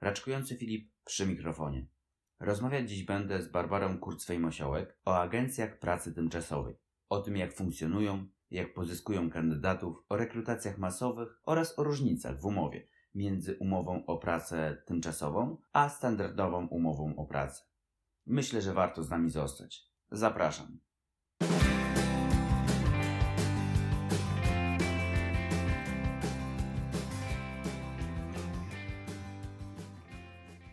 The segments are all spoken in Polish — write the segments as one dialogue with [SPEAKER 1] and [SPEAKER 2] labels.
[SPEAKER 1] Raczkujący Filip przy mikrofonie. Rozmawiać dziś będę z Barbarą Kurcwej-Mosiołek o agencjach pracy tymczasowej, o tym jak funkcjonują, jak pozyskują kandydatów, o rekrutacjach masowych oraz o różnicach w umowie między umową o pracę tymczasową a standardową umową o pracę. Myślę, że warto z nami zostać. Zapraszam.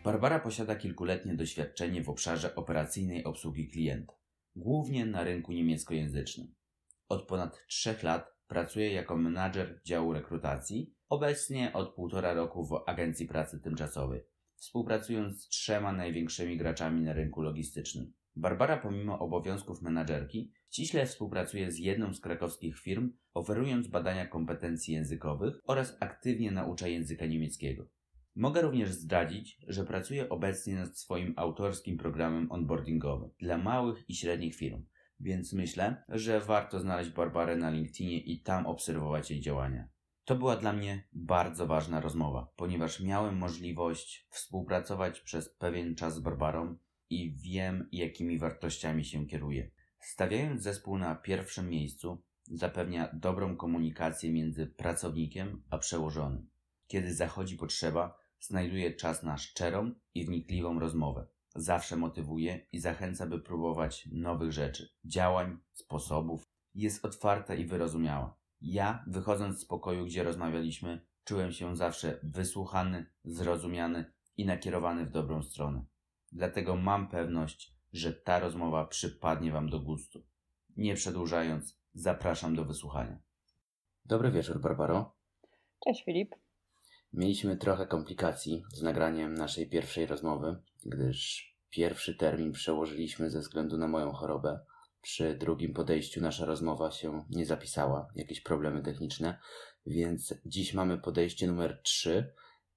[SPEAKER 1] Barbara posiada kilkuletnie doświadczenie w obszarze operacyjnej obsługi klienta, głównie na rynku niemieckojęzycznym. Od ponad trzech lat pracuje jako menadżer działu rekrutacji, obecnie od półtora roku w agencji pracy tymczasowej, współpracując z trzema największymi graczami na rynku logistycznym. Barbara pomimo obowiązków menadżerki ściśle współpracuje z jedną z krakowskich firm, oferując badania kompetencji językowych oraz aktywnie naucza języka niemieckiego. Mogę również zdradzić, że pracuję obecnie nad swoim autorskim programem onboardingowym dla małych i średnich firm, więc myślę, że warto znaleźć Barbarę na LinkedInie i tam obserwować jej działania. To była dla mnie bardzo ważna rozmowa, ponieważ miałem możliwość współpracować przez pewien czas z Barbarą i wiem, jakimi wartościami się kieruje. Stawiając zespół na pierwszym miejscu, zapewnia dobrą komunikację między pracownikiem a przełożonym. Kiedy zachodzi potrzeba, znajduje czas na szczerą i wnikliwą rozmowę. Zawsze motywuje i zachęca, by próbować nowych rzeczy, działań, sposobów. Jest otwarta i wyrozumiała. Ja, wychodząc z pokoju, gdzie rozmawialiśmy, czułem się zawsze wysłuchany, zrozumiany i nakierowany w dobrą stronę. Dlatego mam pewność, że ta rozmowa przypadnie Wam do gustu. Nie przedłużając, zapraszam do wysłuchania. Dobry wieczór, Barbaro.
[SPEAKER 2] Cześć, Filip.
[SPEAKER 1] Mieliśmy trochę komplikacji z nagraniem naszej pierwszej rozmowy, gdyż pierwszy termin przełożyliśmy ze względu na moją chorobę. Przy drugim podejściu nasza rozmowa się nie zapisała, jakieś problemy techniczne, więc dziś mamy podejście numer 3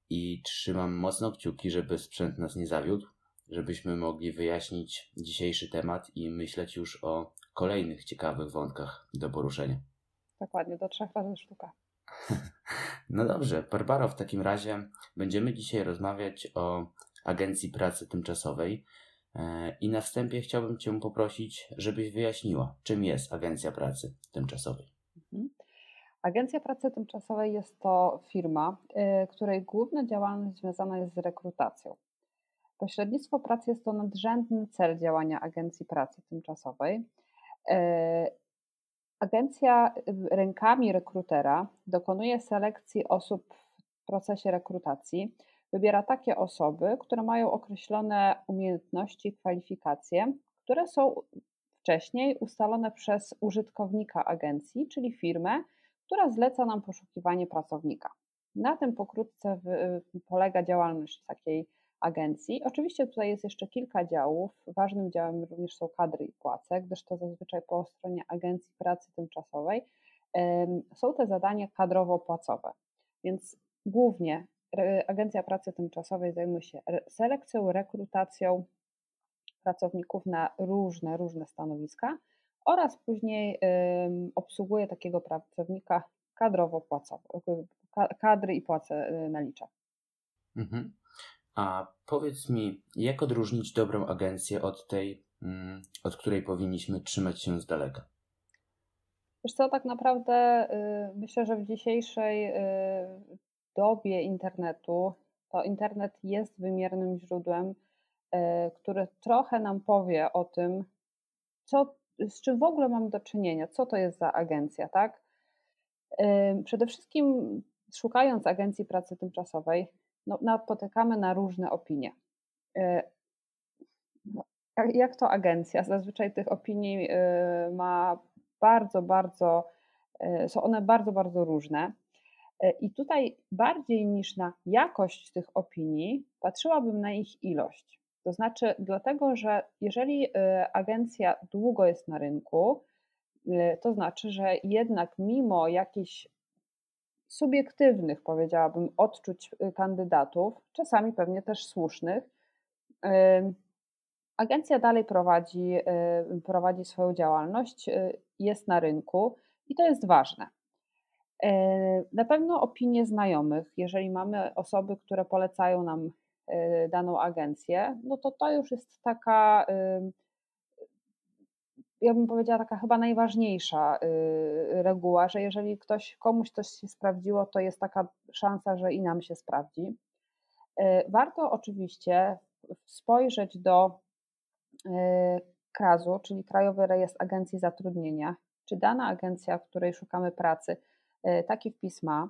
[SPEAKER 1] i trzymam mocno kciuki, żeby sprzęt nas nie zawiódł, żebyśmy mogli wyjaśnić dzisiejszy temat i myśleć już o kolejnych ciekawych wątkach do poruszenia.
[SPEAKER 2] Dokładnie, do trzech razy sztuka.
[SPEAKER 1] No dobrze, Barbaro, w takim razie będziemy dzisiaj rozmawiać o Agencji Pracy Tymczasowej e, i na wstępie chciałbym Cię poprosić, żebyś wyjaśniła, czym jest Agencja Pracy Tymczasowej. Mhm.
[SPEAKER 2] Agencja Pracy Tymczasowej jest to firma, e, której główna działalność związana jest z rekrutacją. Pośrednictwo pracy jest to nadrzędny cel działania Agencji Pracy Tymczasowej. Agencja y, rękami rekrutera dokonuje selekcji osób w procesie rekrutacji. Wybiera takie osoby, które mają określone umiejętności i kwalifikacje, które są wcześniej ustalone przez użytkownika agencji, czyli firmę, która zleca nam poszukiwanie pracownika. Na tym pokrótce y, polega działalność takiej agencji. Oczywiście tutaj jest jeszcze kilka działów. Ważnym działem również są kadry i płace, gdyż to zazwyczaj po stronie Agencji Pracy Tymczasowej są te zadania kadrowo-płacowe. Więc głównie Agencja Pracy Tymczasowej zajmuje się selekcją, rekrutacją pracowników na różne, różne stanowiska oraz później obsługuje takiego pracownika kadrowo-płacowo, kadry i płace y, nalicza.
[SPEAKER 1] Mhm. A powiedz mi, jak odróżnić dobrą agencję od tej, mm, od której powinniśmy trzymać się z daleka?
[SPEAKER 2] Wiesz co, tak naprawdę y, myślę, że w dzisiejszej y, dobie internetu to internet jest wymiernym źródłem, y, który trochę nam powie o tym, co, z czym w ogóle mamy do czynienia, co to jest za agencja, tak? Przede wszystkim szukając agencji pracy tymczasowej, no, napotykamy na różne opinie. E, no, jak to agencja? Zazwyczaj tych opinii e, ma bardzo, bardzo, e, są one bardzo, bardzo różne. I tutaj bardziej niż na jakość tych opinii, patrzyłabym na ich ilość. To znaczy, dlatego, że jeżeli agencja długo jest na rynku, to znaczy, że jednak mimo jakichś subiektywnych, powiedziałabym, odczuć y, kandydatów, czasami pewnie też słusznych. Agencja dalej prowadzi, y, prowadzi swoją działalność, y, jest na rynku i to jest ważne. Na pewno opinie znajomych, jeżeli mamy osoby, które polecają nam daną agencję, no to to już jest taka ja bym powiedziała, taka chyba najważniejsza reguła, że jeżeli ktoś, komuś coś się sprawdziło, to jest taka szansa, że i nam się sprawdzi. Warto oczywiście spojrzeć do KRAZ-u, czyli Krajowy Rejestr Agencji Zatrudnienia, czy dana agencja, w której szukamy pracy, taki wpis ma,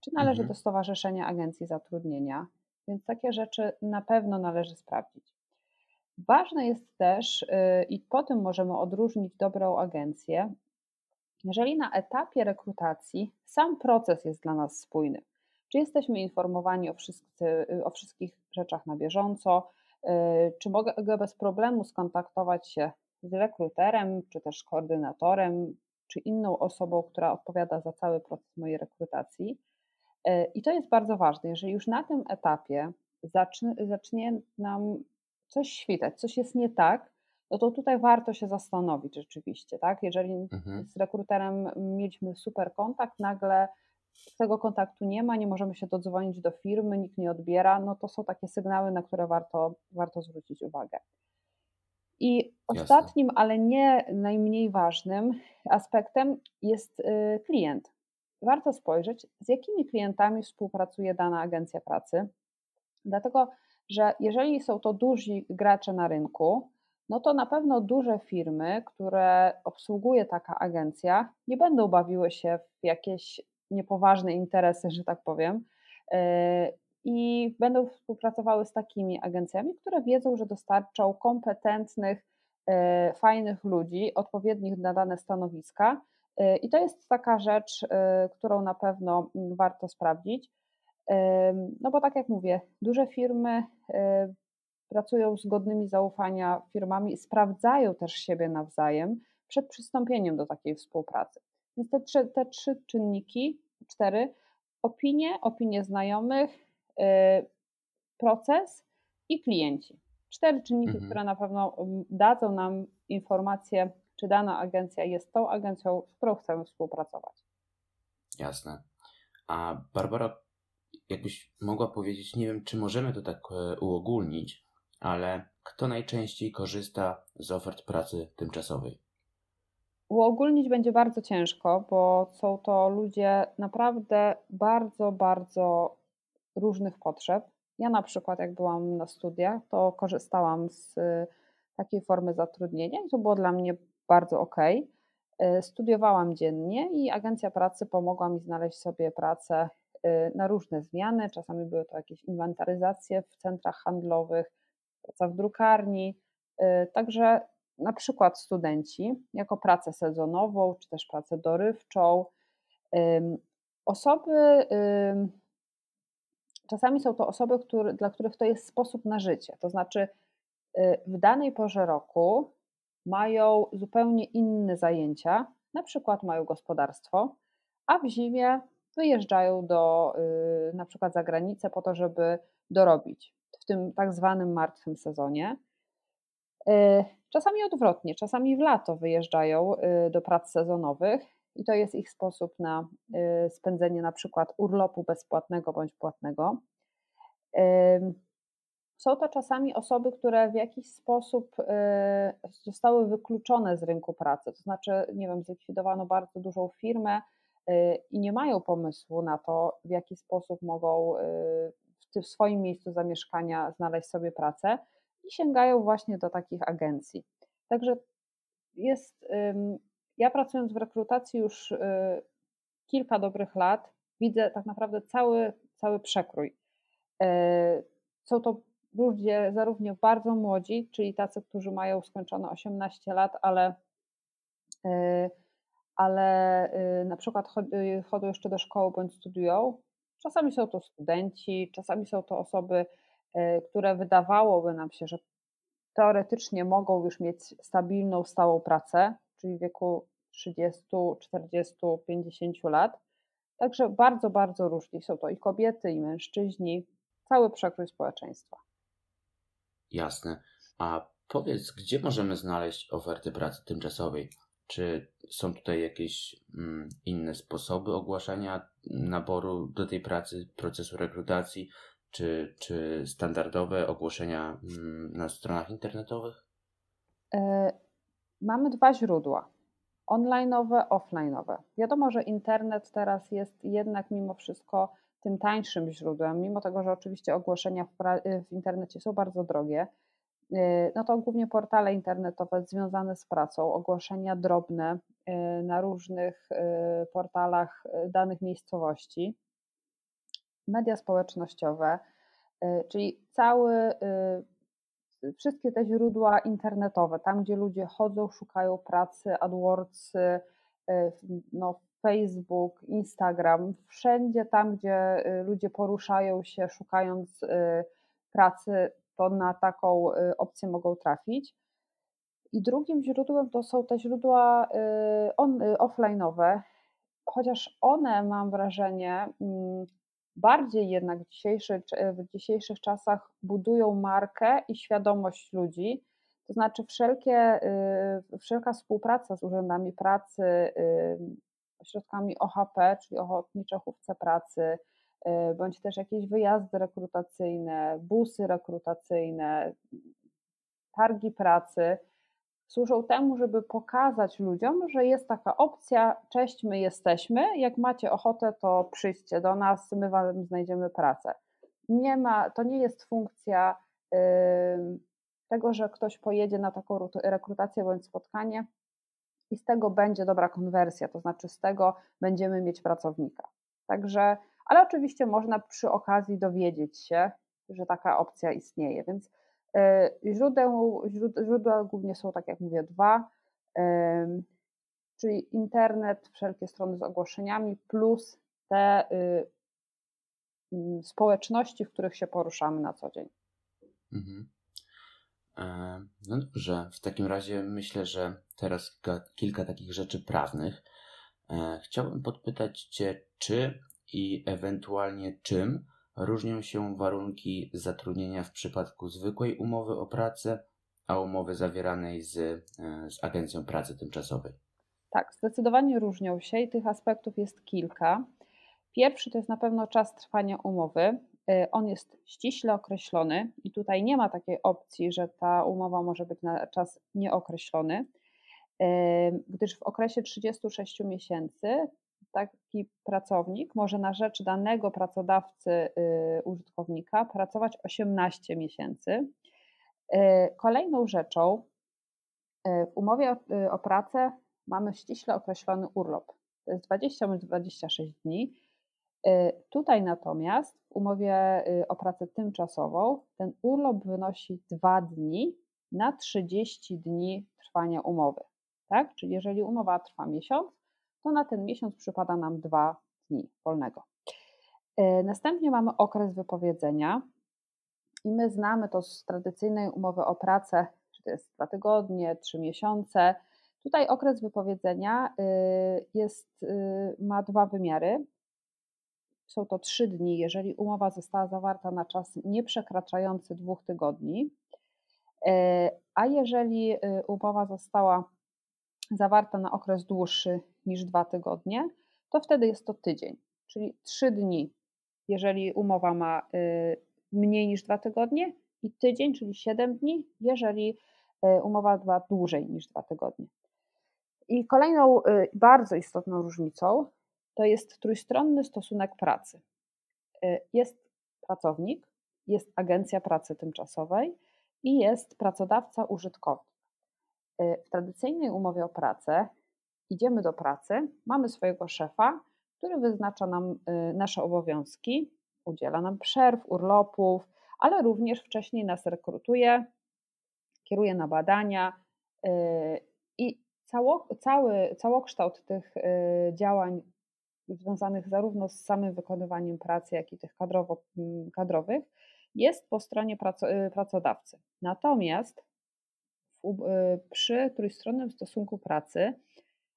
[SPEAKER 2] czy należy mhm. do Stowarzyszenia Agencji Zatrudnienia, więc takie rzeczy na pewno należy sprawdzić. Ważne jest też, y, i po tym możemy odróżnić dobrą agencję, jeżeli na etapie rekrutacji sam proces jest dla nas spójny. Czy jesteśmy informowani o, wszyscy, o wszystkich rzeczach na bieżąco, y, czy mogę bez problemu skontaktować się z rekruterem, czy też koordynatorem, czy inną osobą, która odpowiada za cały proces mojej rekrutacji. Y, I to jest bardzo ważne. Jeżeli już na tym etapie zacznie, zacznie nam coś świtać, coś jest nie tak, no to tutaj warto się zastanowić rzeczywiście, tak? Jeżeli mhm. z rekruterem mieliśmy super kontakt, nagle tego kontaktu nie ma, nie możemy się dodzwonić do firmy, nikt nie odbiera, no to są takie sygnały, na które warto, warto zwrócić uwagę. I ostatnim, Jasne. ale nie najmniej ważnym aspektem jest y, klient. Warto spojrzeć, z jakimi klientami współpracuje dana agencja pracy. Dlatego że jeżeli są to duzi gracze na rynku, no to na pewno duże firmy, które obsługuje taka agencja, nie będą bawiły się w jakieś niepoważne interesy, że tak powiem, e, i będą współpracowały z takimi agencjami, które wiedzą, że dostarczą kompetentnych, e, fajnych ludzi, odpowiednich na dane stanowiska. E, I to jest taka rzecz, którą na pewno warto sprawdzić. No bo tak jak mówię, duże firmy pracują z godnymi zaufania firmami, sprawdzają też siebie nawzajem przed przystąpieniem do takiej współpracy. Więc te trzy, te trzy czynniki, cztery, opinie, opinie znajomych, y, proces i klienci. Cztery czynniki, mhm. które na pewno dadzą nam informację, czy dana agencja jest tą agencją, z którą chcemy współpracować.
[SPEAKER 1] Jasne. A Barbara, jakbyś mogła powiedzieć, nie wiem, czy możemy to tak e, uogólnić, ale kto najczęściej korzysta z ofert pracy tymczasowej?
[SPEAKER 2] Uogólnić będzie bardzo ciężko, bo są to ludzie naprawdę bardzo, bardzo różnych potrzeb. Ja na przykład, jak byłam na studiach, to korzystałam z e, takiej formy zatrudnienia i to było dla mnie bardzo ok. E, studiowałam dziennie i agencja pracy pomogła mi znaleźć sobie pracę na różne zmiany. Czasami były to jakieś inwentaryzacje w centrach handlowych, praca w drukarni. Y, także na przykład studenci jako pracę sezonową, czy też pracę dorywczą. Osoby, czasami są to osoby, który, dla których to jest sposób na życie. To znaczy, y, w danej porze roku mają zupełnie inne zajęcia, na przykład mają gospodarstwo, a w zimie wyjeżdżają do y, na przykład za granicę po to, żeby dorobić w tym tak zwanym martwym sezonie. Y, czasami odwrotnie, czasami w lato wyjeżdżają y, do prac sezonowych i to jest ich sposób na spędzenie na przykład urlopu bezpłatnego bądź płatnego. Są to czasami osoby, które w jakiś sposób zostały wykluczone z rynku pracy, to znaczy, nie wiem, zlikwidowano bardzo dużą firmę, i nie mają pomysłu na to, w jaki sposób mogą y, w swoim miejscu zamieszkania znaleźć sobie pracę i sięgają właśnie do takich agencji. Także jest, ja pracując w rekrutacji już y, kilka dobrych lat, widzę tak naprawdę cały, cały przekrój. Są to ludzie zarówno bardzo młodzi, czyli tacy, którzy mają skończone 18 lat, ale ale y, na przykład y, chodzą jeszcze do szkoły bądź studiują. Czasami są to studenci, czasami są to osoby, y, które wydawałoby nam się, że teoretycznie mogą już mieć stabilną, stałą pracę, czyli w wieku 30, 40, 50 lat. Także bardzo, bardzo różni. Są to i kobiety, i mężczyźni, cały przekrój społeczeństwa.
[SPEAKER 1] Jasne. A powiedz, gdzie możemy znaleźć oferty pracy tymczasowej? Czy są tutaj jakieś mm, inne sposoby ogłaszania naboru do tej pracy, procesu rekrutacji? czy, czy standardowe ogłoszenia mm, na stronach internetowych?
[SPEAKER 2] E, mamy dwa źródła. Online'owe, offline'owe. Wiadomo, że internet teraz jest jednak mimo wszystko tym tańszym źródłem, mimo tego, że oczywiście ogłoszenia w, w internecie są bardzo drogie. E, no to głównie portale internetowe związane z pracą, ogłoszenia drobne e, na różnych portalach danych miejscowości. Media społecznościowe, y, czyli cały, y, wszystkie te źródła internetowe, tam gdzie ludzie chodzą, szukają pracy, AdWords, y, no, Facebook, Instagram, wszędzie tam, gdzie ludzie poruszają się szukając pracy, to na taką opcję mogą trafić. I drugim źródłem to są te źródła on, offline'owe, chociaż one, mam wrażenie, mm, bardziej jednak w dzisiejszych, w dzisiejszych czasach budują markę i świadomość ludzi. To znaczy wszelkie, y, wszelka współpraca z urzędami pracy, y, ośrodkami OHP, czyli Ochotnicze Chówce Pracy, y, bądź też jakieś wyjazdy rekrutacyjne, busy rekrutacyjne, targi pracy, służą temu, żeby pokazać ludziom, że jest taka opcja, cześć, my jesteśmy, jak macie ochotę, to przyjdźcie do nas, my wam znajdziemy pracę. Nie ma, to nie jest funkcja yy, tego, że ktoś pojedzie na taką rekrutację bądź spotkanie i z tego będzie dobra konwersja, to znaczy z tego będziemy mieć pracownika. Także, ale oczywiście można przy okazji dowiedzieć się, że taka opcja istnieje, więc E, źródeł, źródła głównie są, tak jak mówię, dwa, czyli internet, wszelkie strony z ogłoszeniami, plus te y, mm, społeczności, w których się poruszamy na co dzień. Mhm.
[SPEAKER 1] E, no dobrze, w takim razie myślę, że teraz kilka takich rzeczy prawnych. E, chciałbym podpytać Cię, czy i ewentualnie czym Różnią się warunki zatrudnienia w przypadku zwykłej umowy o pracę, a umowy zawieranej z, e, z Agencją Pracy Tymczasowej.
[SPEAKER 2] Tak, zdecydowanie różnią się i tych aspektów jest kilka. Pierwszy to jest na pewno czas trwania umowy. E, on jest ściśle określony i tutaj nie ma takiej opcji, że ta umowa może być na czas nieokreślony, e, gdyż w okresie 36 miesięcy taki pracownik może na rzecz danego pracodawcy y, użytkownika pracować 18 miesięcy. Y, kolejną rzeczą y, w umowie o, pracę mamy ściśle określony urlop. To jest 20 bądź 26 dni. Tutaj natomiast w umowie o pracę tymczasową ten urlop wynosi 2 dni na 30 dni trwania umowy. Tak? Czyli jeżeli umowa trwa miesiąc, to na ten miesiąc przypada nam dwa dni wolnego. E, następnie mamy okres wypowiedzenia i my znamy to z tradycyjnej umowy o pracę, czy to jest dwa tygodnie, trzy miesiące. Tutaj okres wypowiedzenia y, jest, y, ma dwa wymiary. Są to trzy dni, jeżeli umowa została zawarta na czas nieprzekraczający dwóch tygodni, e, a jeżeli y, umowa została zawarta na okres dłuższy niż dwa tygodnie, to wtedy jest to tydzień, czyli trzy dni, jeżeli umowa ma y, mniej niż dwa tygodnie, i tydzień, czyli siedem dni, jeżeli y, umowa ma dłużej niż dwa tygodnie. I kolejną y, bardzo istotną różnicą to jest trójstronny stosunek pracy. Jest pracownik, jest agencja pracy tymczasowej i jest pracodawca użytkownik. W tradycyjnej umowie o pracę idziemy do pracy, mamy swojego szefa, który wyznacza nam y, nasze obowiązki, udziela nam przerw, urlopów, ale również wcześniej nas rekrutuje, kieruje na badania y, i cało, cały, całokształt tych y, działań związanych zarówno z samym wykonywaniem pracy, jak i tych kadrowo, mm, kadrowych jest po stronie pracodawcy. Natomiast przy trójstronnym stosunku pracy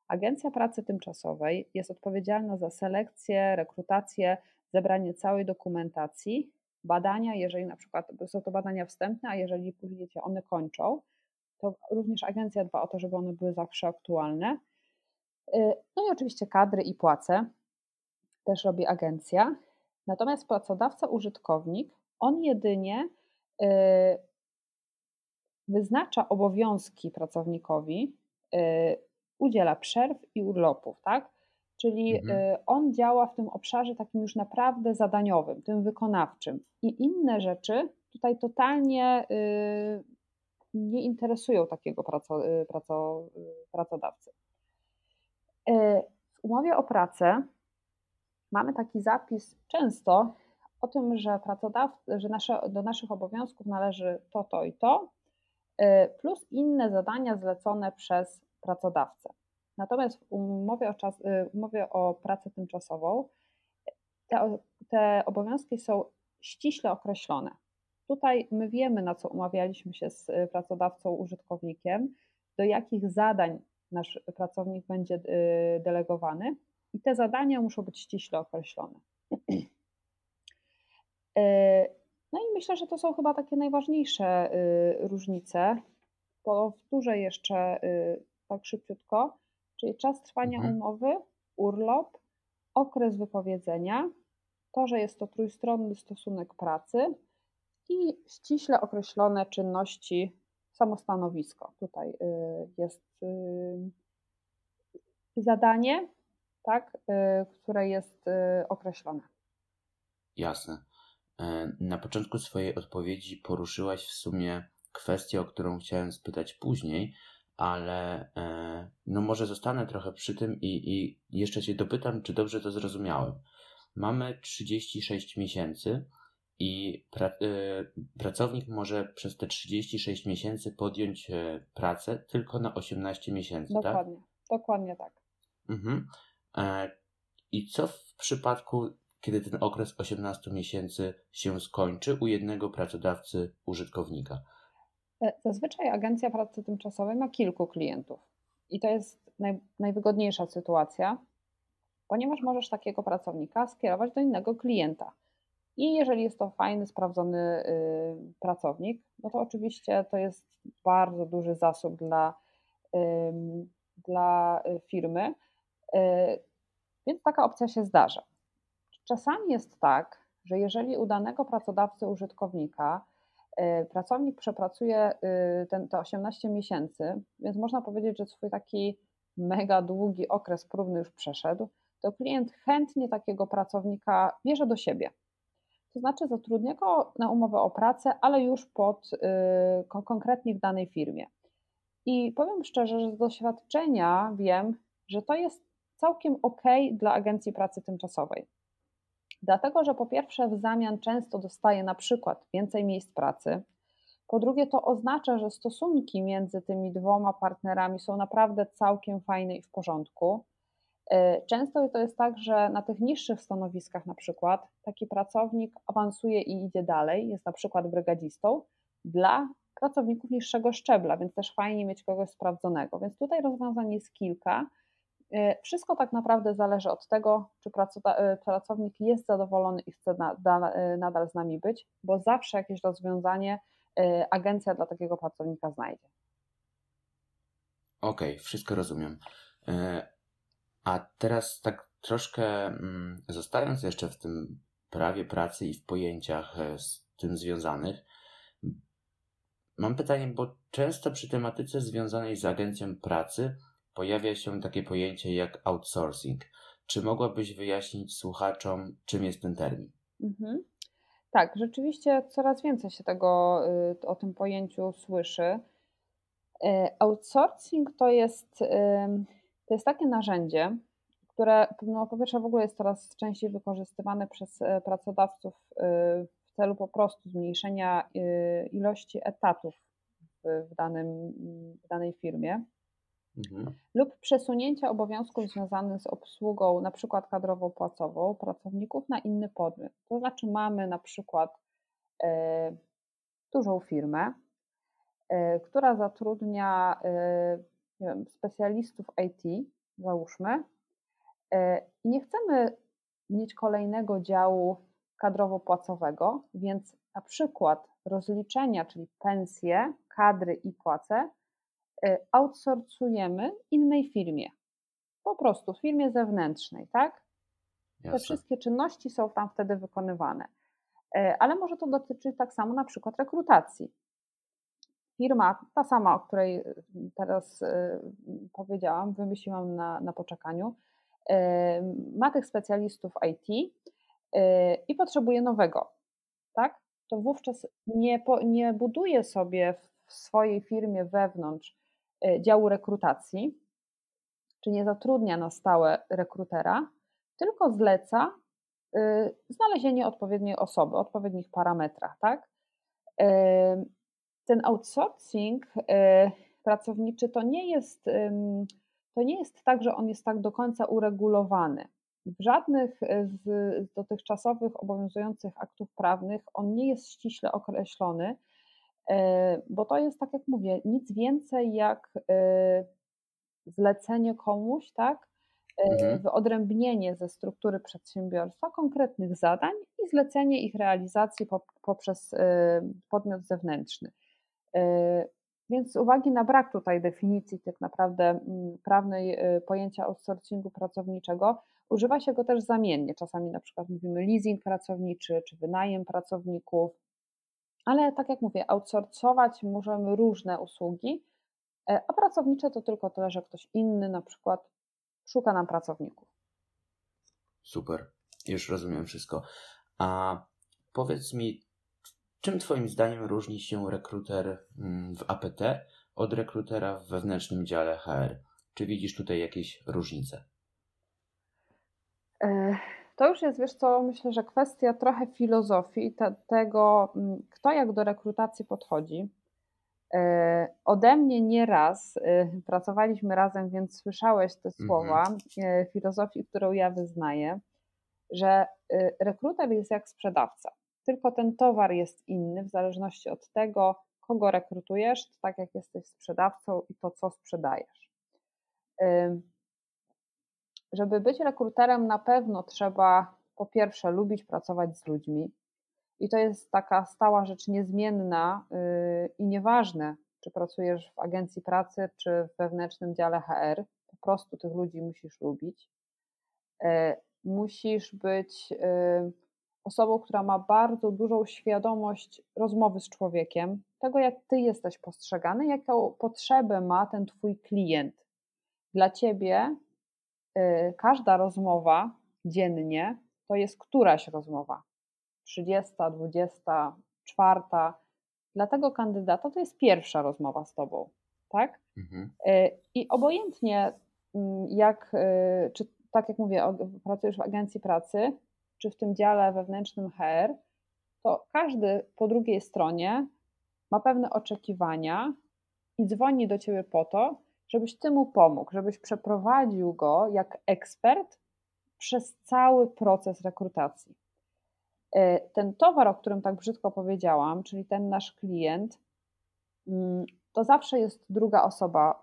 [SPEAKER 2] Agencja Pracy Tymczasowej jest odpowiedzialna za selekcję, rekrutację, zebranie całej dokumentacji, badania, jeżeli na przykład są to badania wstępne, a jeżeli później się one kończą, to również agencja dba o to, żeby one były zawsze aktualne. Y, no i oczywiście kadry i płace też robi agencja. Natomiast pracodawca, użytkownik On jedynie y, wyznacza obowiązki pracownikowi, y, udziela przerw i urlopów, tak? Czyli
[SPEAKER 1] Mhm.
[SPEAKER 2] y, on działa w tym obszarze takim już naprawdę zadaniowym, tym wykonawczym. I inne rzeczy tutaj totalnie y, nie interesują takiego praco, y, praco, pracodawcy. W umowie o pracę mamy taki zapis często o tym, że pracodawcy, że nasze, do naszych obowiązków należy to, to i to, plus inne zadania zlecone przez pracodawcę. Natomiast w umowie o, czas, y, umowie o pracę tymczasową te, te obowiązki są ściśle określone. Tutaj my wiemy, na co umawialiśmy się z y, pracodawcą, użytkownikiem, do jakich zadań nasz pracownik będzie y, delegowany, i te zadania muszą być ściśle określone. No i myślę, że to są chyba takie najważniejsze różnice. Powtórzę jeszcze tak szybciutko, czyli czas trwania
[SPEAKER 1] Mhm.
[SPEAKER 2] umowy, urlop, okres wypowiedzenia, to, że jest to trójstronny stosunek pracy i ściśle określone czynności, samo stanowisko. Tutaj y, jest y, zadanie, tak, y, które jest określone.
[SPEAKER 1] Jasne. E, Na początku swojej odpowiedzi poruszyłaś w sumie kwestię, o którą chciałem spytać później, ale e, no może zostanę trochę przy tym i, i jeszcze się dopytam, czy dobrze to zrozumiałem. Mamy 36 miesięcy i pra, e, pracownik może przez te 36 miesięcy podjąć e, pracę tylko na 18 miesięcy, tak?
[SPEAKER 2] Dokładnie, dokładnie tak.
[SPEAKER 1] Mhm. I co w przypadku, kiedy ten okres 18 miesięcy się skończy u jednego pracodawcy użytkownika?
[SPEAKER 2] E, Zazwyczaj agencja pracy tymczasowej ma kilku klientów i to jest naj, najwygodniejsza sytuacja, ponieważ możesz takiego pracownika skierować do innego klienta. I jeżeli jest to fajny, sprawdzony y, pracownik, no to oczywiście to jest bardzo duży zasób dla, ym, dla y, firmy, y, więc taka opcja się zdarza. Czasami jest tak, że jeżeli u danego pracodawcy użytkownika y, pracownik przepracuje y, ten, te 18 miesięcy, więc można powiedzieć, że swój taki mega długi okres próbny już przeszedł, to klient chętnie takiego pracownika bierze do siebie. To znaczy zatrudnia go na umowę o pracę, ale już pod y, kon- konkretnie w danej firmie. I powiem szczerze, że z doświadczenia wiem, że to jest całkiem ok dla agencji pracy tymczasowej. Dlatego, że po pierwsze w zamian często dostaje na przykład więcej miejsc pracy. Po drugie, to oznacza, że stosunki między tymi dwoma partnerami są naprawdę całkiem fajne i w porządku. Y, Często to jest tak, że na tych niższych stanowiskach na przykład taki pracownik awansuje i idzie dalej, jest na przykład brygadzistą dla pracowników niższego szczebla, więc też fajnie mieć kogoś sprawdzonego. Więc tutaj rozwiązań jest kilka. Y, Wszystko tak naprawdę zależy od tego, czy y, pracownik jest zadowolony i chce y, nadal z nami być, bo zawsze jakieś rozwiązanie agencja dla takiego pracownika znajdzie.
[SPEAKER 1] Okej, wszystko rozumiem. A teraz tak troszkę mm, zostając jeszcze w tym prawie pracy i w pojęciach z tym związanych, mam pytanie, bo często przy tematyce związanej z agencją pracy pojawia się takie pojęcie jak outsourcing. Czy mogłabyś wyjaśnić słuchaczom, czym jest ten termin?
[SPEAKER 2] Mhm. Tak, rzeczywiście coraz więcej się tego y, o tym pojęciu słyszy. Y, Outsourcing to jest, ym, to jest takie narzędzie, które no, po pierwsze w ogóle jest coraz częściej wykorzystywane przez pracodawców y, w celu po prostu zmniejszenia y, ilości etatów w, danym, w danej firmie
[SPEAKER 1] Mhm.
[SPEAKER 2] lub przesunięcia obowiązków związanych z obsługą na przykład kadrowo-płacową pracowników na inny podmiot. To znaczy mamy na przykład e, dużą firmę, e, która zatrudnia e, wiem, specjalistów IT, załóżmy, i nie chcemy mieć kolejnego działu kadrowo-płacowego, więc na przykład rozliczenia, czyli pensje, kadry i płace outsourcujemy innej firmie. Po prostu firmie zewnętrznej, tak? Te
[SPEAKER 1] Jasne.
[SPEAKER 2] wszystkie czynności są tam wtedy wykonywane. ale może to dotyczyć tak samo na przykład rekrutacji. Firma, ta sama, o której teraz powiedziałam, wymyśliłam na, na poczekaniu, ma tych specjalistów IT i potrzebuje nowego, tak? To wówczas nie, nie buduje sobie w swojej firmie wewnątrz działu rekrutacji, czy nie zatrudnia na stałe rekrutera, tylko zleca y, znalezienie odpowiedniej osoby, odpowiednich parametrach, tak? Ten outsourcing y, pracowniczy to nie jest, to nie jest tak, że on jest tak do końca uregulowany. W żadnych z dotychczasowych obowiązujących aktów prawnych on nie jest ściśle określony, bo to jest, tak jak mówię, nic więcej jak zlecenie komuś, tak? E, mhm. Wyodrębnienie ze struktury przedsiębiorstwa konkretnych zadań i zlecenie ich realizacji poprzez e, podmiot zewnętrzny. E, więc z uwagi na brak tutaj definicji tak naprawdę prawnej pojęcia outsourcingu pracowniczego, używa się go też zamiennie. Czasami na przykład mówimy leasing pracowniczy czy wynajem pracowników, ale tak jak mówię, outsourcować możemy różne usługi, E, a pracownicze to tylko tyle, że ktoś inny na przykład szuka nam pracowników.
[SPEAKER 1] Super, już rozumiem wszystko. A powiedz mi, czym Twoim zdaniem różni się rekruter mm, w APT od rekrutera w wewnętrznym dziale HR? Czy widzisz tutaj jakieś różnice?
[SPEAKER 2] To już jest, wiesz co, myślę, że kwestia trochę filozofii te, tego, mm, kto jak do rekrutacji podchodzi. E, ode mnie nie raz e, pracowaliśmy razem, więc słyszałeś te mhm. słowa mhm. filozofii, którą ja wyznaję, że rekruter jest jak sprzedawca. Tylko ten towar jest inny w zależności od tego, kogo rekrutujesz, tak jak jesteś sprzedawcą i to, co sprzedajesz. Żeby być rekruterem, na pewno trzeba po pierwsze lubić pracować z ludźmi, i to jest taka stała rzecz niezmienna yy, i nieważne, czy pracujesz w agencji pracy, czy w wewnętrznym dziale HR, po prostu tych ludzi musisz lubić. Yy, musisz być yy, osobą, która ma bardzo dużą świadomość rozmowy z człowiekiem, tego jak ty jesteś postrzegany, jaką potrzebę ma ten twój klient. Dla ciebie każda rozmowa dziennie to jest któraś rozmowa 30, 24. Dla tego kandydata to jest pierwsza rozmowa z tobą, tak? Mhm. E, I obojętnie mm, jak, e, czy tak jak mówię, pracujesz w agencji pracy, czy w tym dziale wewnętrznym HR, to każdy po drugiej stronie ma pewne oczekiwania i dzwoni do ciebie po to, żebyś ty mu pomógł, żebyś przeprowadził go jak ekspert przez cały proces rekrutacji. E, ten towar, o którym tak brzydko powiedziałam, czyli ten nasz klient, mm, to zawsze jest druga osoba,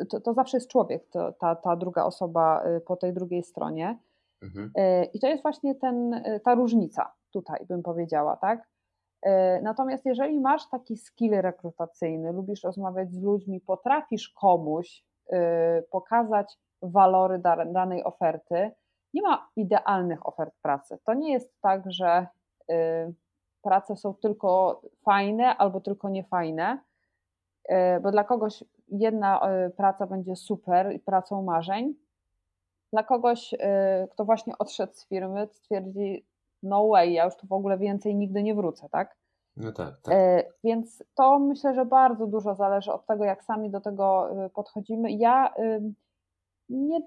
[SPEAKER 2] y, to, to zawsze jest człowiek, to, ta, ta druga osoba y, po tej drugiej stronie. Mhm. E, I to jest właśnie ten, y, ta różnica tutaj, bym powiedziała, tak? E, natomiast jeżeli masz taki skill rekrutacyjny, lubisz rozmawiać z ludźmi, potrafisz komuś pokazać walory danej oferty, nie ma idealnych ofert pracy. To nie jest tak, że y, prace są tylko fajne albo tylko niefajne, bo dla kogoś jedna praca będzie super i pracą marzeń. Dla kogoś, kto właśnie odszedł z firmy, stwierdzi, no way, ja już tu w ogóle więcej nigdy nie wrócę, tak?
[SPEAKER 1] No tak, tak.
[SPEAKER 2] Więc to myślę, że bardzo dużo zależy od tego, jak sami do tego podchodzimy. Ja nie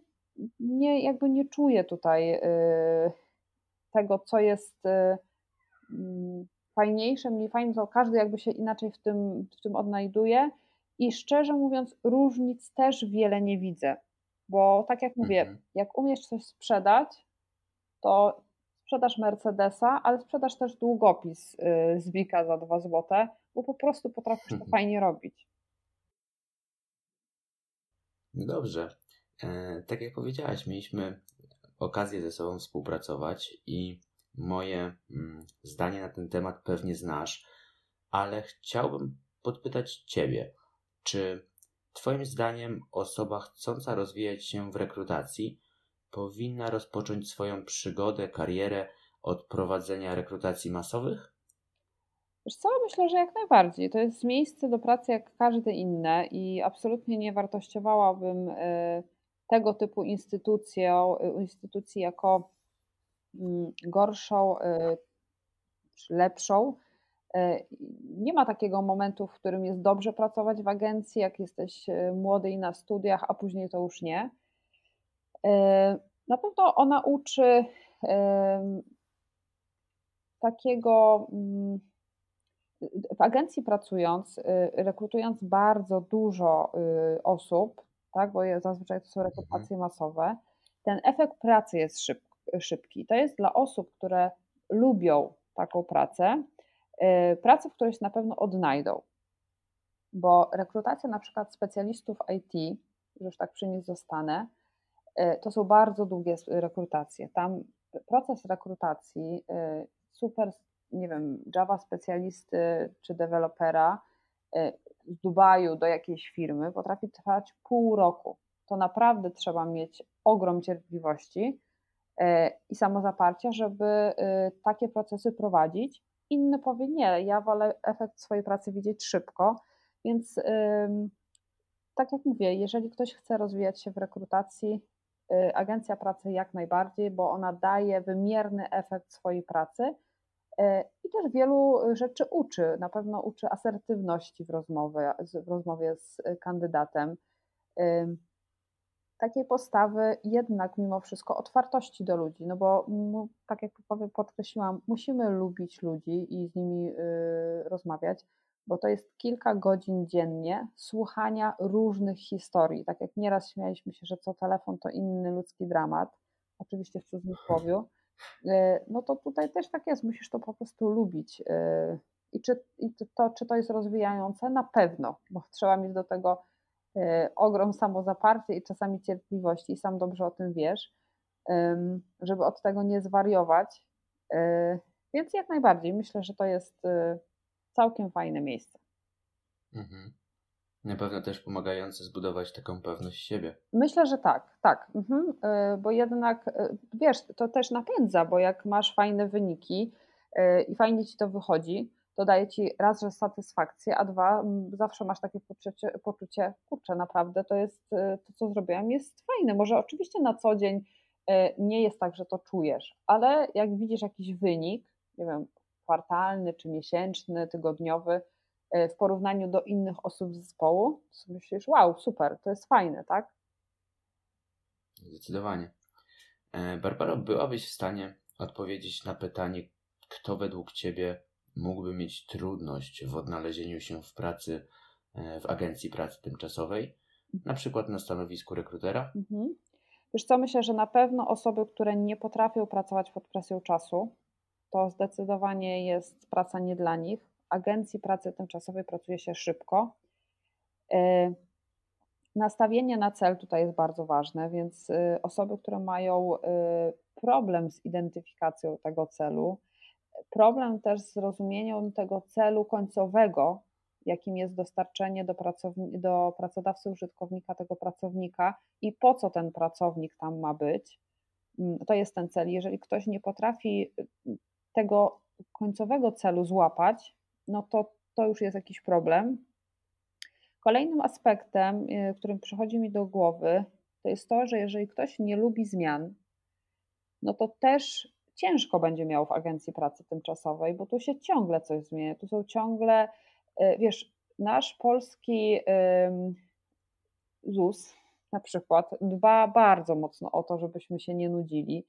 [SPEAKER 2] nie, jakby nie czuję tutaj tego, co jest mm, fajniejsze, mniej fajne, to każdy jakby się inaczej w tym, w tym odnajduje i szczerze mówiąc różnic też wiele nie widzę, bo tak jak mówię, mhm. jak umiesz coś sprzedać, to sprzedasz Mercedesa, ale sprzedasz też długopis y, z Bika za 2 złote, bo po prostu potrafisz to fajnie robić.
[SPEAKER 1] Dobrze. E, tak jak powiedziałaś, mieliśmy okazję ze sobą współpracować i moje mm, zdanie na ten temat pewnie znasz, ale chciałbym podpytać Ciebie, czy Twoim zdaniem osoba chcąca rozwijać się w rekrutacji powinna rozpocząć swoją przygodę, karierę od prowadzenia rekrutacji masowych?
[SPEAKER 2] Wiesz co, myślę, że jak najbardziej. To jest miejsce do pracy jak każde inne i absolutnie nie wartościowałabym y, tego typu instytucją, y, instytucji jako mm, gorszą y, czy lepszą. Nie ma takiego momentu, w którym jest dobrze pracować w agencji, jak jesteś młody i na studiach, a później to już nie. Na pewno ona uczy takiego mm, w agencji pracując, y, rekrutując bardzo dużo y, osób, tak, bo zazwyczaj to są mhm. rekrutacje masowe, ten efekt pracy jest szyb, szybki. To jest dla osób, które lubią taką pracę, y, pracę, w której się na pewno odnajdą. Bo rekrutacja na przykład specjalistów IT, już tak przy nich zostanę, to są bardzo długie rekrutacje. Tam proces rekrutacji super nie wiem, Java specjalisty czy dewelopera y, z Dubaju do jakiejś firmy potrafi trwać pół roku. To naprawdę trzeba mieć ogrom cierpliwości i samozaparcia, żeby takie procesy prowadzić. Inny powie nie, ja wolę efekt swojej pracy widzieć szybko, więc tak jak mówię, jeżeli ktoś chce rozwijać się w rekrutacji, agencja pracy jak najbardziej, bo ona daje wymierny efekt swojej pracy, E, i też wielu rzeczy uczy. Na pewno uczy asertywności w rozmowie, w rozmowie z kandydatem. Takiej postawy, jednak mimo wszystko otwartości do ludzi, no bo tak jak podkreśliłam, musimy lubić ludzi i z nimi y, rozmawiać, bo to jest kilka godzin dziennie słuchania różnych historii. Tak jak nieraz śmialiśmy się, że co telefon to inny ludzki dramat, oczywiście w cudzysłowie E, no to tutaj też tak jest, musisz to po prostu lubić. E, I czy, i to, czy to jest rozwijające? Na pewno, bo trzeba mieć do tego e, ogrom samozaparcia i czasami cierpliwości, i sam dobrze o tym wiesz, żeby od tego nie zwariować. Więc jak najbardziej myślę, że to jest całkiem fajne miejsce.
[SPEAKER 1] Mhm. Na pewno też pomagające zbudować taką pewność siebie.
[SPEAKER 2] Myślę, że tak, tak. Mhm. E, bo jednak, e, wiesz, to też napędza, bo jak masz fajne wyniki e, i fajnie ci to wychodzi, to daje ci raz, że satysfakcję, a dwa, zawsze masz takie poczucie, poczucie kurczę, naprawdę to jest, to co zrobiłem jest fajne. Może oczywiście na co dzień nie jest tak, że to czujesz, ale jak widzisz jakiś wynik, nie wiem, kwartalny czy miesięczny, tygodniowy, E, w porównaniu do innych osób z zespołu, to myślisz, wow, super, to jest fajne, tak?
[SPEAKER 1] Zdecydowanie. E, Barbara, byłabyś w stanie odpowiedzieć na pytanie, kto według Ciebie mógłby mieć trudność w odnalezieniu się w pracy e, w agencji pracy tymczasowej, na przykład na stanowisku rekrutera? Mhm.
[SPEAKER 2] Wiesz co, myślę, że na pewno osoby, które nie potrafią pracować pod presją czasu, to zdecydowanie jest praca nie dla nich agencji pracy tymczasowej pracuje się szybko. E, nastawienie na cel tutaj jest bardzo ważne, więc e, osoby, które mają e, problem z identyfikacją tego celu, problem też z zrozumieniem tego celu końcowego, jakim jest dostarczenie do, do pracodawcy użytkownika tego pracownika i po co ten pracownik tam ma być. Mm, to jest ten cel. Jeżeli ktoś nie potrafi tego końcowego celu złapać, no to to już jest jakiś problem. Kolejnym aspektem, y, którym przychodzi mi do głowy, to jest to, że jeżeli ktoś nie lubi zmian, no to też ciężko będzie miał w agencji pracy tymczasowej, bo tu się ciągle coś zmienia. Tu są ciągle, y, wiesz, nasz polski ZUS na przykład dba bardzo mocno o to, żebyśmy się nie nudzili.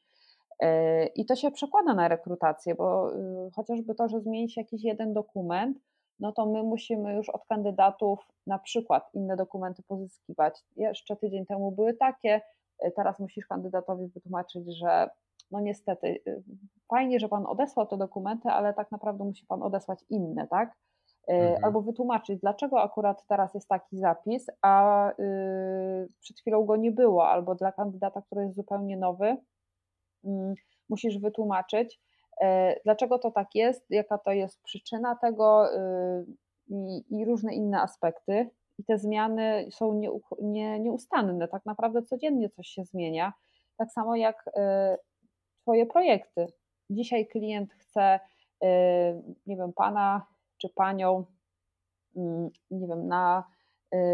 [SPEAKER 2] E, I to się przekłada na rekrutację, bo y, chociażby to, że zmieni się jakiś jeden dokument, no to my musimy już od kandydatów na przykład inne dokumenty pozyskiwać. Jeszcze tydzień temu były takie, e, teraz musisz kandydatowi wytłumaczyć, że no niestety, y, fajnie, że pan odesłał te dokumenty, ale tak naprawdę musi pan odesłać inne, tak? E, mhm. Albo wytłumaczyć, dlaczego akurat teraz jest taki zapis, a y, przed chwilą go nie było, albo dla kandydata, który jest zupełnie nowy, musisz wytłumaczyć, e, dlaczego to tak jest, jaka to jest przyczyna tego y, i, różne inne aspekty. I te zmiany są nie, nie, nieustanne, tak naprawdę codziennie coś się zmienia. Tak samo jak e, Twoje projekty. dzisiaj klient chce, nie wiem, pana czy panią, mm, nie wiem, na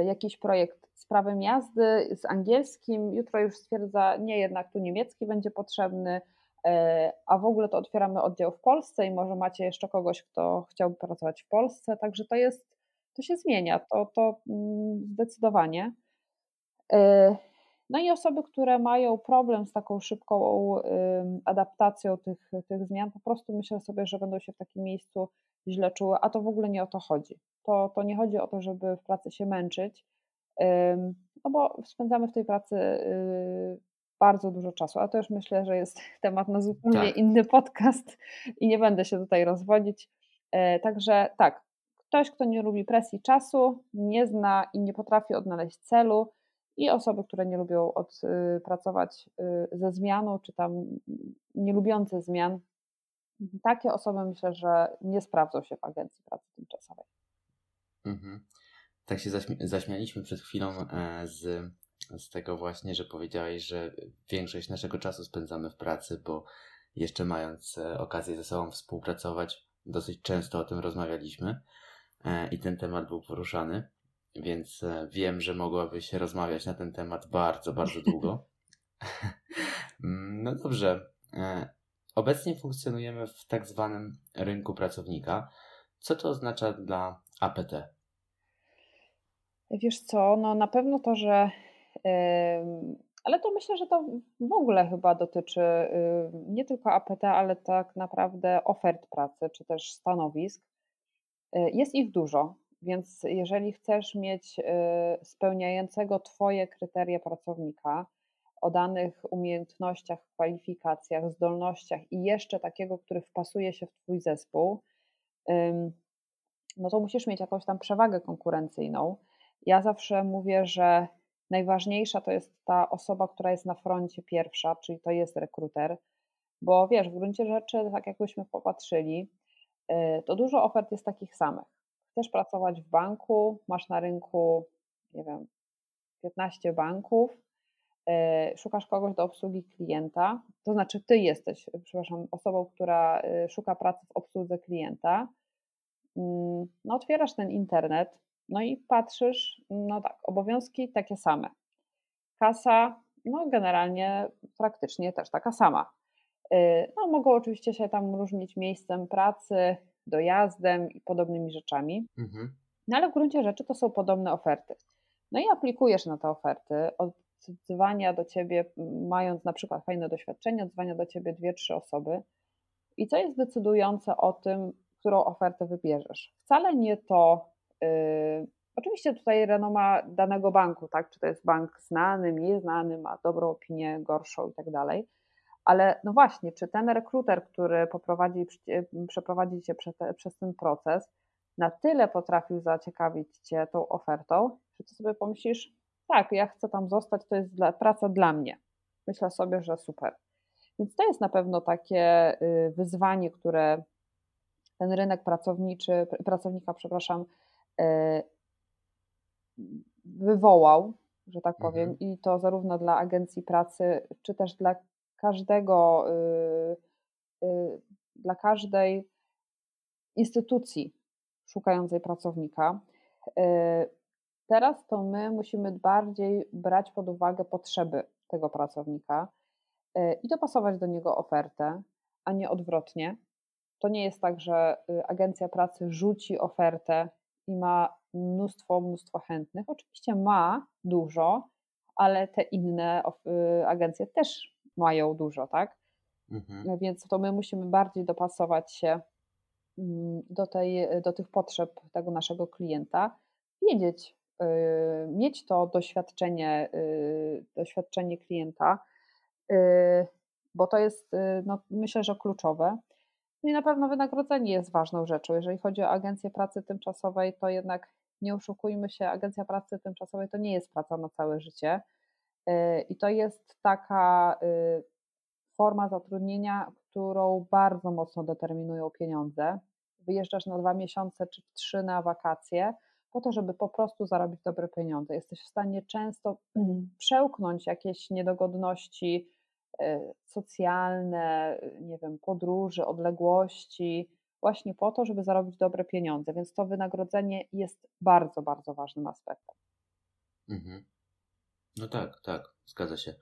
[SPEAKER 2] jakiś projekt z prawem jazdy, z angielskim, jutro już stwierdza, nie, jednak tu niemiecki będzie potrzebny, a w ogóle to otwieramy oddział w Polsce i może macie jeszcze kogoś, kto chciałby pracować w Polsce, także to jest, to się zmienia, to, to mm, zdecydowanie. No i osoby, które mają problem z taką szybką adaptacją tych, tych zmian, po prostu myślę sobie, że będą się w takim miejscu źle czuły, a to w ogóle nie o to chodzi. To, to nie chodzi o to, żeby w pracy się męczyć, no bo spędzamy w tej pracy y, bardzo dużo czasu, a to już myślę, że jest temat na zupełnie tak. inny podcast i nie będę się tutaj rozwodzić. E, także tak, ktoś, kto nie lubi presji czasu, nie zna i nie potrafi odnaleźć celu, i osoby, które nie lubią od, y, pracować y, ze zmianą, czy tam nie lubiące zmian, takie osoby myślę, że nie sprawdzą się w agencji pracy tymczasowej.
[SPEAKER 1] Mhm. Tak się zaśmi zaśmialiśmy przed chwilą e, z, z tego właśnie, że powiedziałeś, że większość naszego czasu spędzamy w pracy, bo jeszcze mając e, okazję ze sobą współpracować, dosyć często o tym rozmawialiśmy e, i ten temat był poruszany więc e, wiem, że mogłabyś rozmawiać na ten temat bardzo, bardzo długo. no dobrze. E, obecnie funkcjonujemy w tak zwanym rynku pracownika. Co to oznacza dla APT?
[SPEAKER 2] Wiesz co, no na pewno to, że. Ale to myślę, że to w ogóle chyba dotyczy nie tylko APT, ale tak naprawdę ofert pracy czy też stanowisk. E, jest ich dużo. Więc jeżeli chcesz mieć y, spełniającego Twoje kryteria pracownika o danych umiejętnościach, kwalifikacjach, zdolnościach i jeszcze takiego, który wpasuje się w Twój zespół, no to musisz mieć jakąś tam przewagę konkurencyjną. Ja zawsze mówię, że najważniejsza to jest ta osoba, która jest na froncie pierwsza, czyli to jest rekruter, bo wiesz, w gruncie rzeczy, tak jakbyśmy popatrzyli, y, to dużo ofert jest takich samych. Chcesz pracować w banku, masz na rynku, nie wiem, 15 banków, e, szukasz kogoś do obsługi klienta, to znaczy ty jesteś, przepraszam, osobą, która e, szuka pracy w obsłudze klienta, mm, no otwierasz ten internet, no i patrzysz, no tak, obowiązki takie same. Kasa, no generalnie praktycznie też taka sama. E, no mogą oczywiście się tam różnić miejscem pracy, dojazdem i podobnymi rzeczami. Mhm. No ale w gruncie rzeczy to są podobne oferty. No i aplikujesz na te oferty, odzwania do ciebie, mając na przykład fajne doświadczenie, odzwania do ciebie dwie, trzy osoby. I co jest decydujące o tym, którą ofertę wybierzesz? Wcale nie to, oczywiście tutaj renoma danego banku, tak? Czy to jest bank znany, mniej znany, ma dobrą opinię, gorszą i tak dalej ale no właśnie, czy ten rekruter, który poprowadzi, przeprowadzi cię przez, przez ten proces, na tyle potrafił zaciekawić cię tą ofertą, że ty sobie pomyślisz, tak, ja chcę tam zostać, to jest dla, praca dla mnie. Myślę sobie, że super. Więc to jest na pewno takie y, wyzwanie, które ten rynek pracowniczy, pracownika, przepraszam, wywołał, że tak powiem, mhm. i to zarówno dla agencji pracy, czy też dla każdego, y, y, dla każdej instytucji szukającej pracownika. Y, teraz to my musimy bardziej brać pod uwagę potrzeby tego pracownika i dopasować do niego ofertę, a nie odwrotnie. To nie jest tak, że agencja pracy rzuci ofertę i ma mnóstwo, mnóstwo chętnych. Oczywiście ma dużo, ale te inne agencje też mają dużo, tak? Mhm. Więc to my musimy bardziej dopasować się mm, do, tej, do tych potrzeb tego naszego klienta, wiedzieć, yy, mieć to doświadczenie, yy, doświadczenie klienta, bo to jest, no, myślę, że kluczowe. No i na pewno wynagrodzenie jest ważną rzeczą. Jeżeli chodzi o agencję pracy tymczasowej, to jednak nie oszukujmy się, agencja pracy tymczasowej to nie jest praca na całe życie. Y, I to jest taka y, forma zatrudnienia, którą bardzo mocno determinują pieniądze. Wyjeżdżasz na dwa miesiące czy trzy na wakacje, po to, żeby po prostu zarobić dobre pieniądze. Jesteś w stanie często przełknąć jakieś niedogodności e, socjalne, nie wiem, podróży, odległości, właśnie po to, żeby zarobić dobre pieniądze. Więc to wynagrodzenie jest bardzo, bardzo ważnym aspektem.
[SPEAKER 1] Mhm. No tak, tak, zgadza się.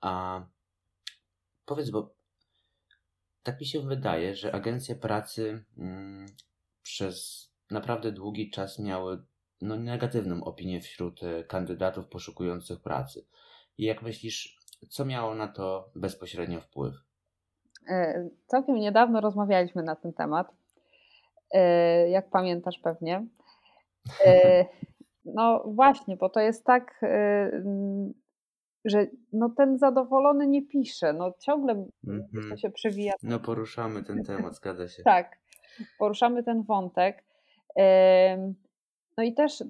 [SPEAKER 1] A powiedz, bo tak mi się wydaje, że agencje pracy mm, przez naprawdę długi czas miały no, negatywną opinię wśród e, kandydatów poszukujących pracy. I jak myślisz, co miało na to bezpośrednio wpływ?
[SPEAKER 2] E, całkiem niedawno rozmawialiśmy na ten temat, e, jak pamiętasz pewnie. No właśnie, bo to jest tak, że no ten zadowolony nie pisze, no ciągle mm -hmm. to się przewija.
[SPEAKER 1] No poruszamy ten temat, zgadza się.
[SPEAKER 2] tak, poruszamy ten wątek. No i też,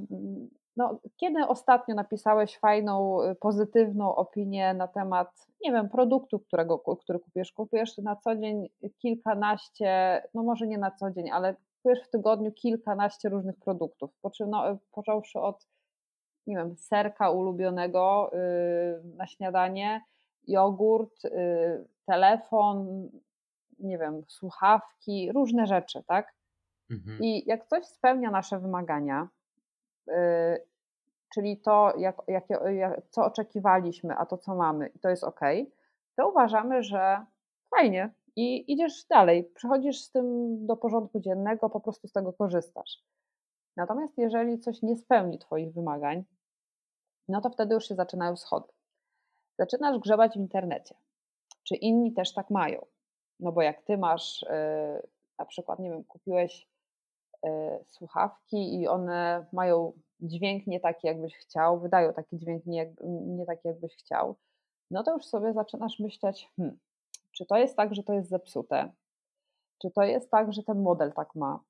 [SPEAKER 2] no, kiedy ostatnio napisałeś fajną, y, pozytywną opinię na temat, nie wiem, produktu, którego, który kupujesz? Kupujesz na co dzień kilkanaście, no może nie na co dzień, ale kupujesz w tygodniu kilkanaście różnych produktów, no, począwszy od nie wiem, serka ulubionego y, na śniadanie, jogurt, y, telefon, nie wiem, słuchawki, różne rzeczy, tak? Mhm. I jak coś spełnia nasze wymagania, czyli to, jak, jak, jak, co oczekiwaliśmy, a to, co mamy, to jest ok, to uważamy, że fajnie i idziesz dalej, przechodzisz z tym do porządku dziennego, po prostu z tego korzystasz. Natomiast jeżeli coś nie spełni Twoich wymagań, no to wtedy już się zaczynają schody. Zaczynasz grzebać w internecie. Czy inni też tak mają? No bo jak ty masz, yy, na przykład, nie wiem, kupiłeś słuchawki i one mają dźwięk nie taki, jakbyś chciał, wydają taki dźwięk nie, nie taki, jakbyś chciał, no to już sobie zaczynasz myśleć, hmm, czy to jest tak, że to jest zepsute? Czy to jest tak, że ten model tak ma?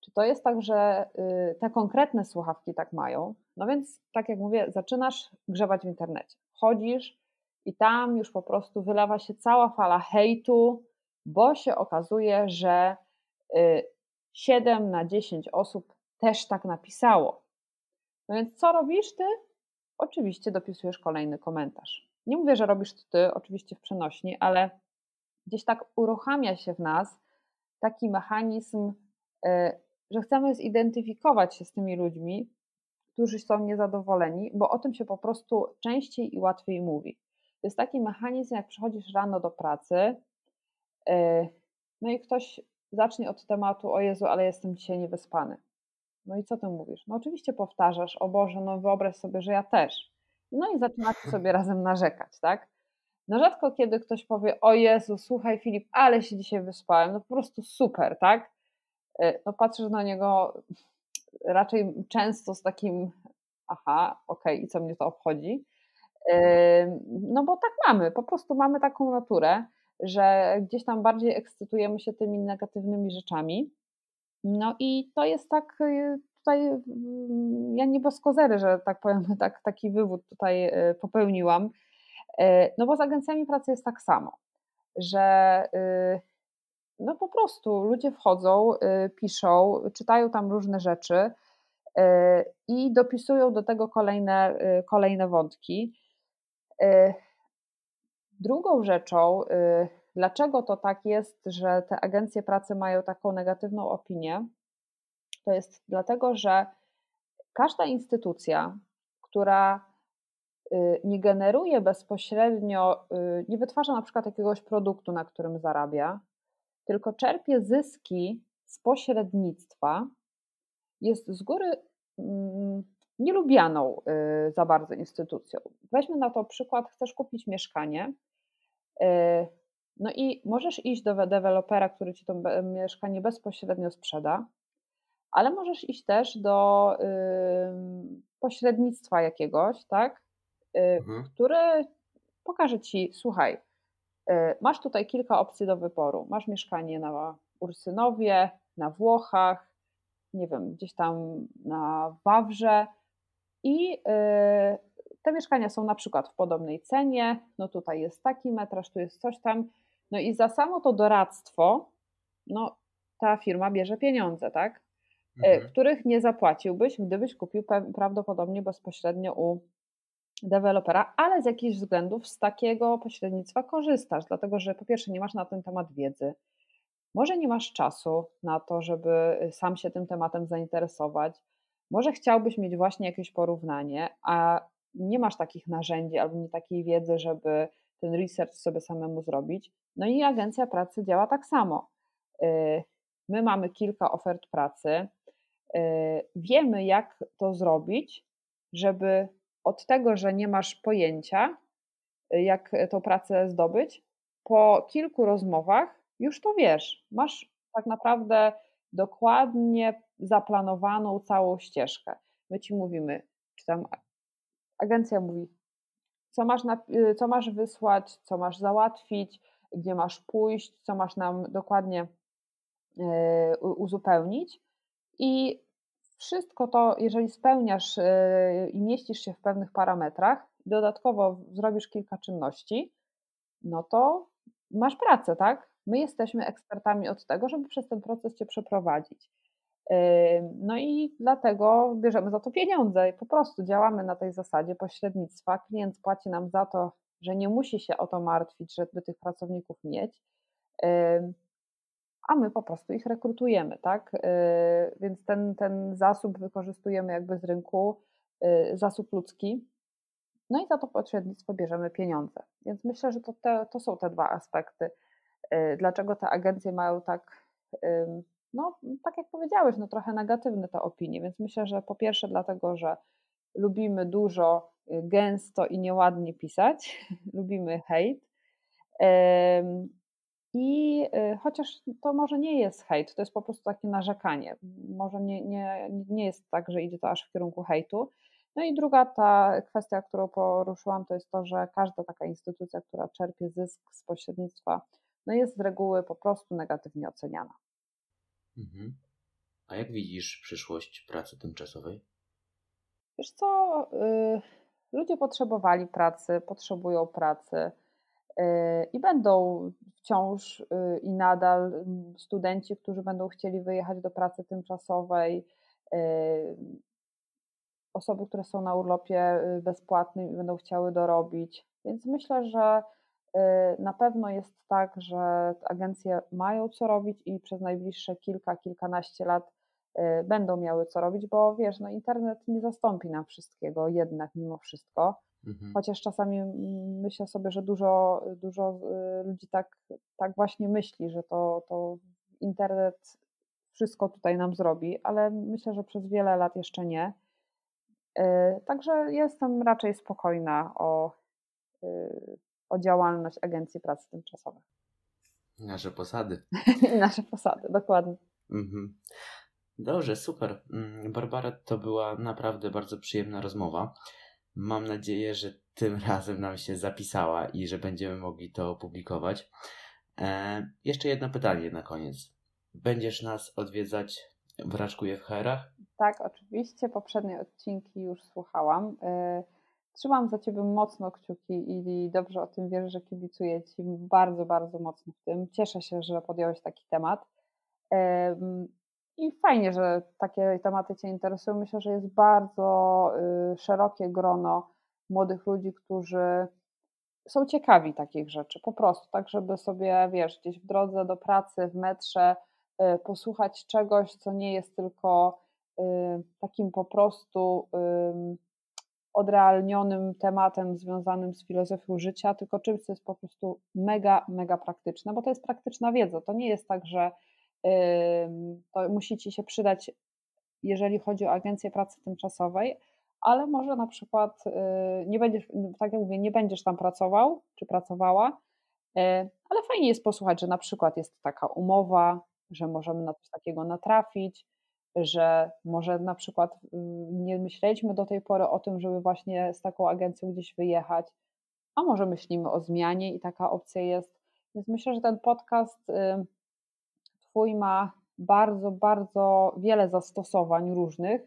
[SPEAKER 2] Czy to jest tak, że y, te konkretne słuchawki tak mają? No więc, tak jak mówię, zaczynasz grzebać w internecie. Chodzisz i tam już po prostu wylewa się cała fala hejtu, bo się okazuje, że 7 y, na 10 osób też tak napisało. No więc co robisz ty? Oczywiście dopisujesz kolejny komentarz. Nie mówię, że robisz to ty, oczywiście w przenośni, ale gdzieś tak uruchamia się w nas taki mechanizm y, że chcemy zidentyfikować się z tymi ludźmi, którzy są niezadowoleni, bo o tym się po prostu częściej i łatwiej mówi. To jest taki mechanizm, jak przychodzisz rano do pracy, e, no i ktoś zacznie od tematu, o Jezu, ale jestem dzisiaj niewyspany. No i co ty mówisz? No oczywiście powtarzasz, o Boże, no wyobraź sobie, że ja też. No i zaczynacie sobie razem narzekać, tak? No rzadko kiedy ktoś powie, o Jezu, słuchaj Filip, ale się dzisiaj wyspałem, no po prostu super, tak? E, no patrzysz na niego raczej często z takim aha, okej, okay, i co mnie to obchodzi? E, no bo tak mamy, po prostu mamy taką naturę, że gdzieś tam bardziej ekscytujemy się tymi negatywnymi rzeczami. No i to jest tak e, tutaj, mm, ja nie boskozery, że tak powiem, tak, taki wywód tutaj popełniłam. No bo z agencjami pracy jest tak samo, że no po prostu ludzie wchodzą, y, piszą, czytają tam różne rzeczy y, i dopisują do tego kolejne, y, kolejne wątki. Drugą rzeczą, dlaczego to tak jest, że te agencje pracy mają taką negatywną opinię, to jest dlatego, że każda instytucja, która nie generuje bezpośrednio, nie wytwarza na przykład jakiegoś produktu, na którym zarabia, tylko czerpie zyski z pośrednictwa, jest z góry mm, nielubianą y, za bardzo instytucją. Weźmy na to przykład, chcesz kupić mieszkanie, y, no i możesz iść do dewelopera, który ci to mieszkanie bezpośrednio sprzeda, ale możesz iść też do pośrednictwa jakiegoś, tak, y, mhm. który pokaże ci, słuchaj, masz tutaj kilka opcji do wyboru. Masz mieszkanie na Ursynowie, na Włochach, nie wiem, gdzieś tam na Wawrze i e, te mieszkania są na przykład w podobnej cenie, no tutaj jest taki metraż, tu jest coś tam, no i za samo to doradztwo, no ta firma bierze pieniądze, tak? E, mhm. Których nie zapłaciłbyś, gdybyś kupił prawdopodobnie bezpośrednio u dewelopera, ale z jakichś względów z takiego pośrednictwa korzystasz, dlatego że po pierwsze nie masz na ten temat wiedzy, może nie masz czasu na to, żeby y, sam się tym tematem zainteresować, może chciałbyś mieć właśnie jakieś porównanie, a nie masz takich narzędzi albo nie takiej wiedzy, żeby ten research sobie samemu zrobić. No i agencja pracy działa tak samo. Y, my mamy kilka ofert pracy, y, wiemy jak to zrobić, żeby od tego, że nie masz pojęcia, jak tą pracę zdobyć, po kilku rozmowach już to wiesz. Masz tak naprawdę dokładnie zaplanowaną całą ścieżkę. My ci mówimy, czy tam agencja mówi, co masz, na, y, co masz wysłać, co masz załatwić, gdzie masz pójść, co masz nam dokładnie y, uzupełnić. I wszystko to, jeżeli spełniasz y, i mieścisz się w pewnych parametrach, dodatkowo zrobisz kilka czynności, no to masz pracę, tak? My jesteśmy ekspertami od tego, żeby przez ten proces Cię przeprowadzić. No i dlatego bierzemy za to pieniądze i po prostu działamy na tej zasadzie pośrednictwa. Klient płaci nam za to, że nie musi się o to martwić, żeby tych pracowników mieć, a my po prostu ich rekrutujemy, tak? Yy, więc ten, ten zasób wykorzystujemy jakby z rynku, yy, zasób ludzki, no i za to pośrednictwo bierzemy pieniądze. Więc myślę, że to, te, to są te dwa aspekty. Yy, dlaczego te agencje mają tak no tak jak powiedziałeś, no trochę negatywne te opinie, więc myślę, że po pierwsze dlatego, że lubimy dużo, y, gęsto i nieładnie pisać, lubimy hejt. I y, chociaż to może nie jest hejt, to jest po prostu takie narzekanie. Może nie, nie, nie jest tak, że idzie to aż w kierunku hejtu. No i druga ta kwestia, którą poruszyłam, to jest to, że każda taka instytucja, która czerpie zysk z pośrednictwa, no jest z reguły po prostu negatywnie oceniana.
[SPEAKER 1] Mhm. A jak widzisz przyszłość pracy tymczasowej?
[SPEAKER 2] Wiesz co, y, ludzie potrzebowali pracy, potrzebują pracy y, i będą wciąż y, i nadal mm, studenci, którzy będą chcieli wyjechać do pracy tymczasowej, osoby, które są na urlopie bezpłatnym i będą chciały dorobić. Więc myślę, że Y, na pewno jest tak, że agencje mają co robić i przez najbliższe kilka, kilkanaście lat y, będą miały co robić, bo wiesz, no internet nie zastąpi nam wszystkiego jednak mimo wszystko. Mhm. Chociaż czasami myślę sobie, że dużo, dużo y, ludzi tak, tak właśnie myśli, że to, to internet wszystko tutaj nam zrobi, ale myślę, że przez wiele lat jeszcze nie. Także jestem raczej spokojna o o działalność Agencji Pracy Tymczasowej.
[SPEAKER 1] Nasze posady.
[SPEAKER 2] Nasze posady, dokładnie. Mhm.
[SPEAKER 1] Dobrze, super. Mm, Barbara, to była naprawdę bardzo przyjemna rozmowa. Mam nadzieję, że tym razem nam się zapisała i że będziemy mogli to opublikować. E, jeszcze jedno pytanie na koniec. Będziesz nas odwiedzać w Raczku w HR-ach?
[SPEAKER 2] Tak, oczywiście. Poprzednie odcinki już słuchałam. Y Trzymam za Ciebie mocno kciuki i dobrze o tym wiesz, że kibicuję Ci bardzo, bardzo mocno w tym. Cieszę się, że podjąłeś taki temat. I fajnie, że takie tematy Cię interesują. Myślę, że jest bardzo y, szerokie grono młodych ludzi, którzy są ciekawi takich rzeczy, po prostu, tak, żeby sobie, wiesz, gdzieś w drodze do pracy, w metrze, y, posłuchać czegoś, co nie jest tylko y, takim po prostu odrealnionym tematem związanym z filozofią życia, tylko czymś, co jest po prostu mega, mega praktyczne, bo to jest praktyczna wiedza. To nie jest tak, że to musi Ci się przydać, jeżeli chodzi o agencję pracy tymczasowej, ale może na przykład y, nie będziesz, tak jak mówię, nie będziesz tam pracował czy pracowała, y, ale fajnie jest posłuchać, że na przykład jest taka umowa, że możemy na coś takiego natrafić, że może na przykład mm, nie myśleliśmy do tej pory o tym, żeby właśnie z taką agencją gdzieś wyjechać, a może myślimy o zmianie i taka opcja jest. Więc myślę, że ten podcast Twój ma bardzo, bardzo wiele zastosowań różnych.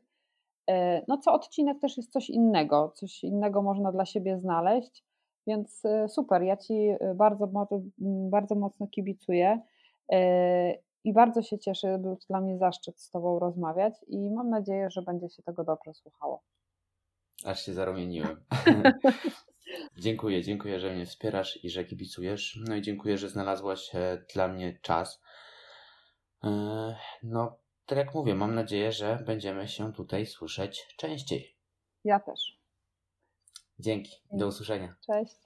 [SPEAKER 2] Y, no, co odcinek też jest coś innego, coś innego można dla siebie znaleźć, więc y, super. Ja Ci y, bardzo, bardzo mocno kibicuję i bardzo się cieszę, był to dla mnie zaszczyt z Tobą rozmawiać i mam nadzieję, że będzie się tego dobrze słuchało.
[SPEAKER 1] Aż się zarumieniłem. dziękuję, dziękuję, że mnie wspierasz i że kibicujesz. No i dziękuję, że znalazłaś e, dla mnie czas. E, no, tak jak mówię, mam nadzieję, że będziemy się tutaj słyszeć częściej.
[SPEAKER 2] Ja też.
[SPEAKER 1] Dzięki. Do usłyszenia.
[SPEAKER 2] Cześć.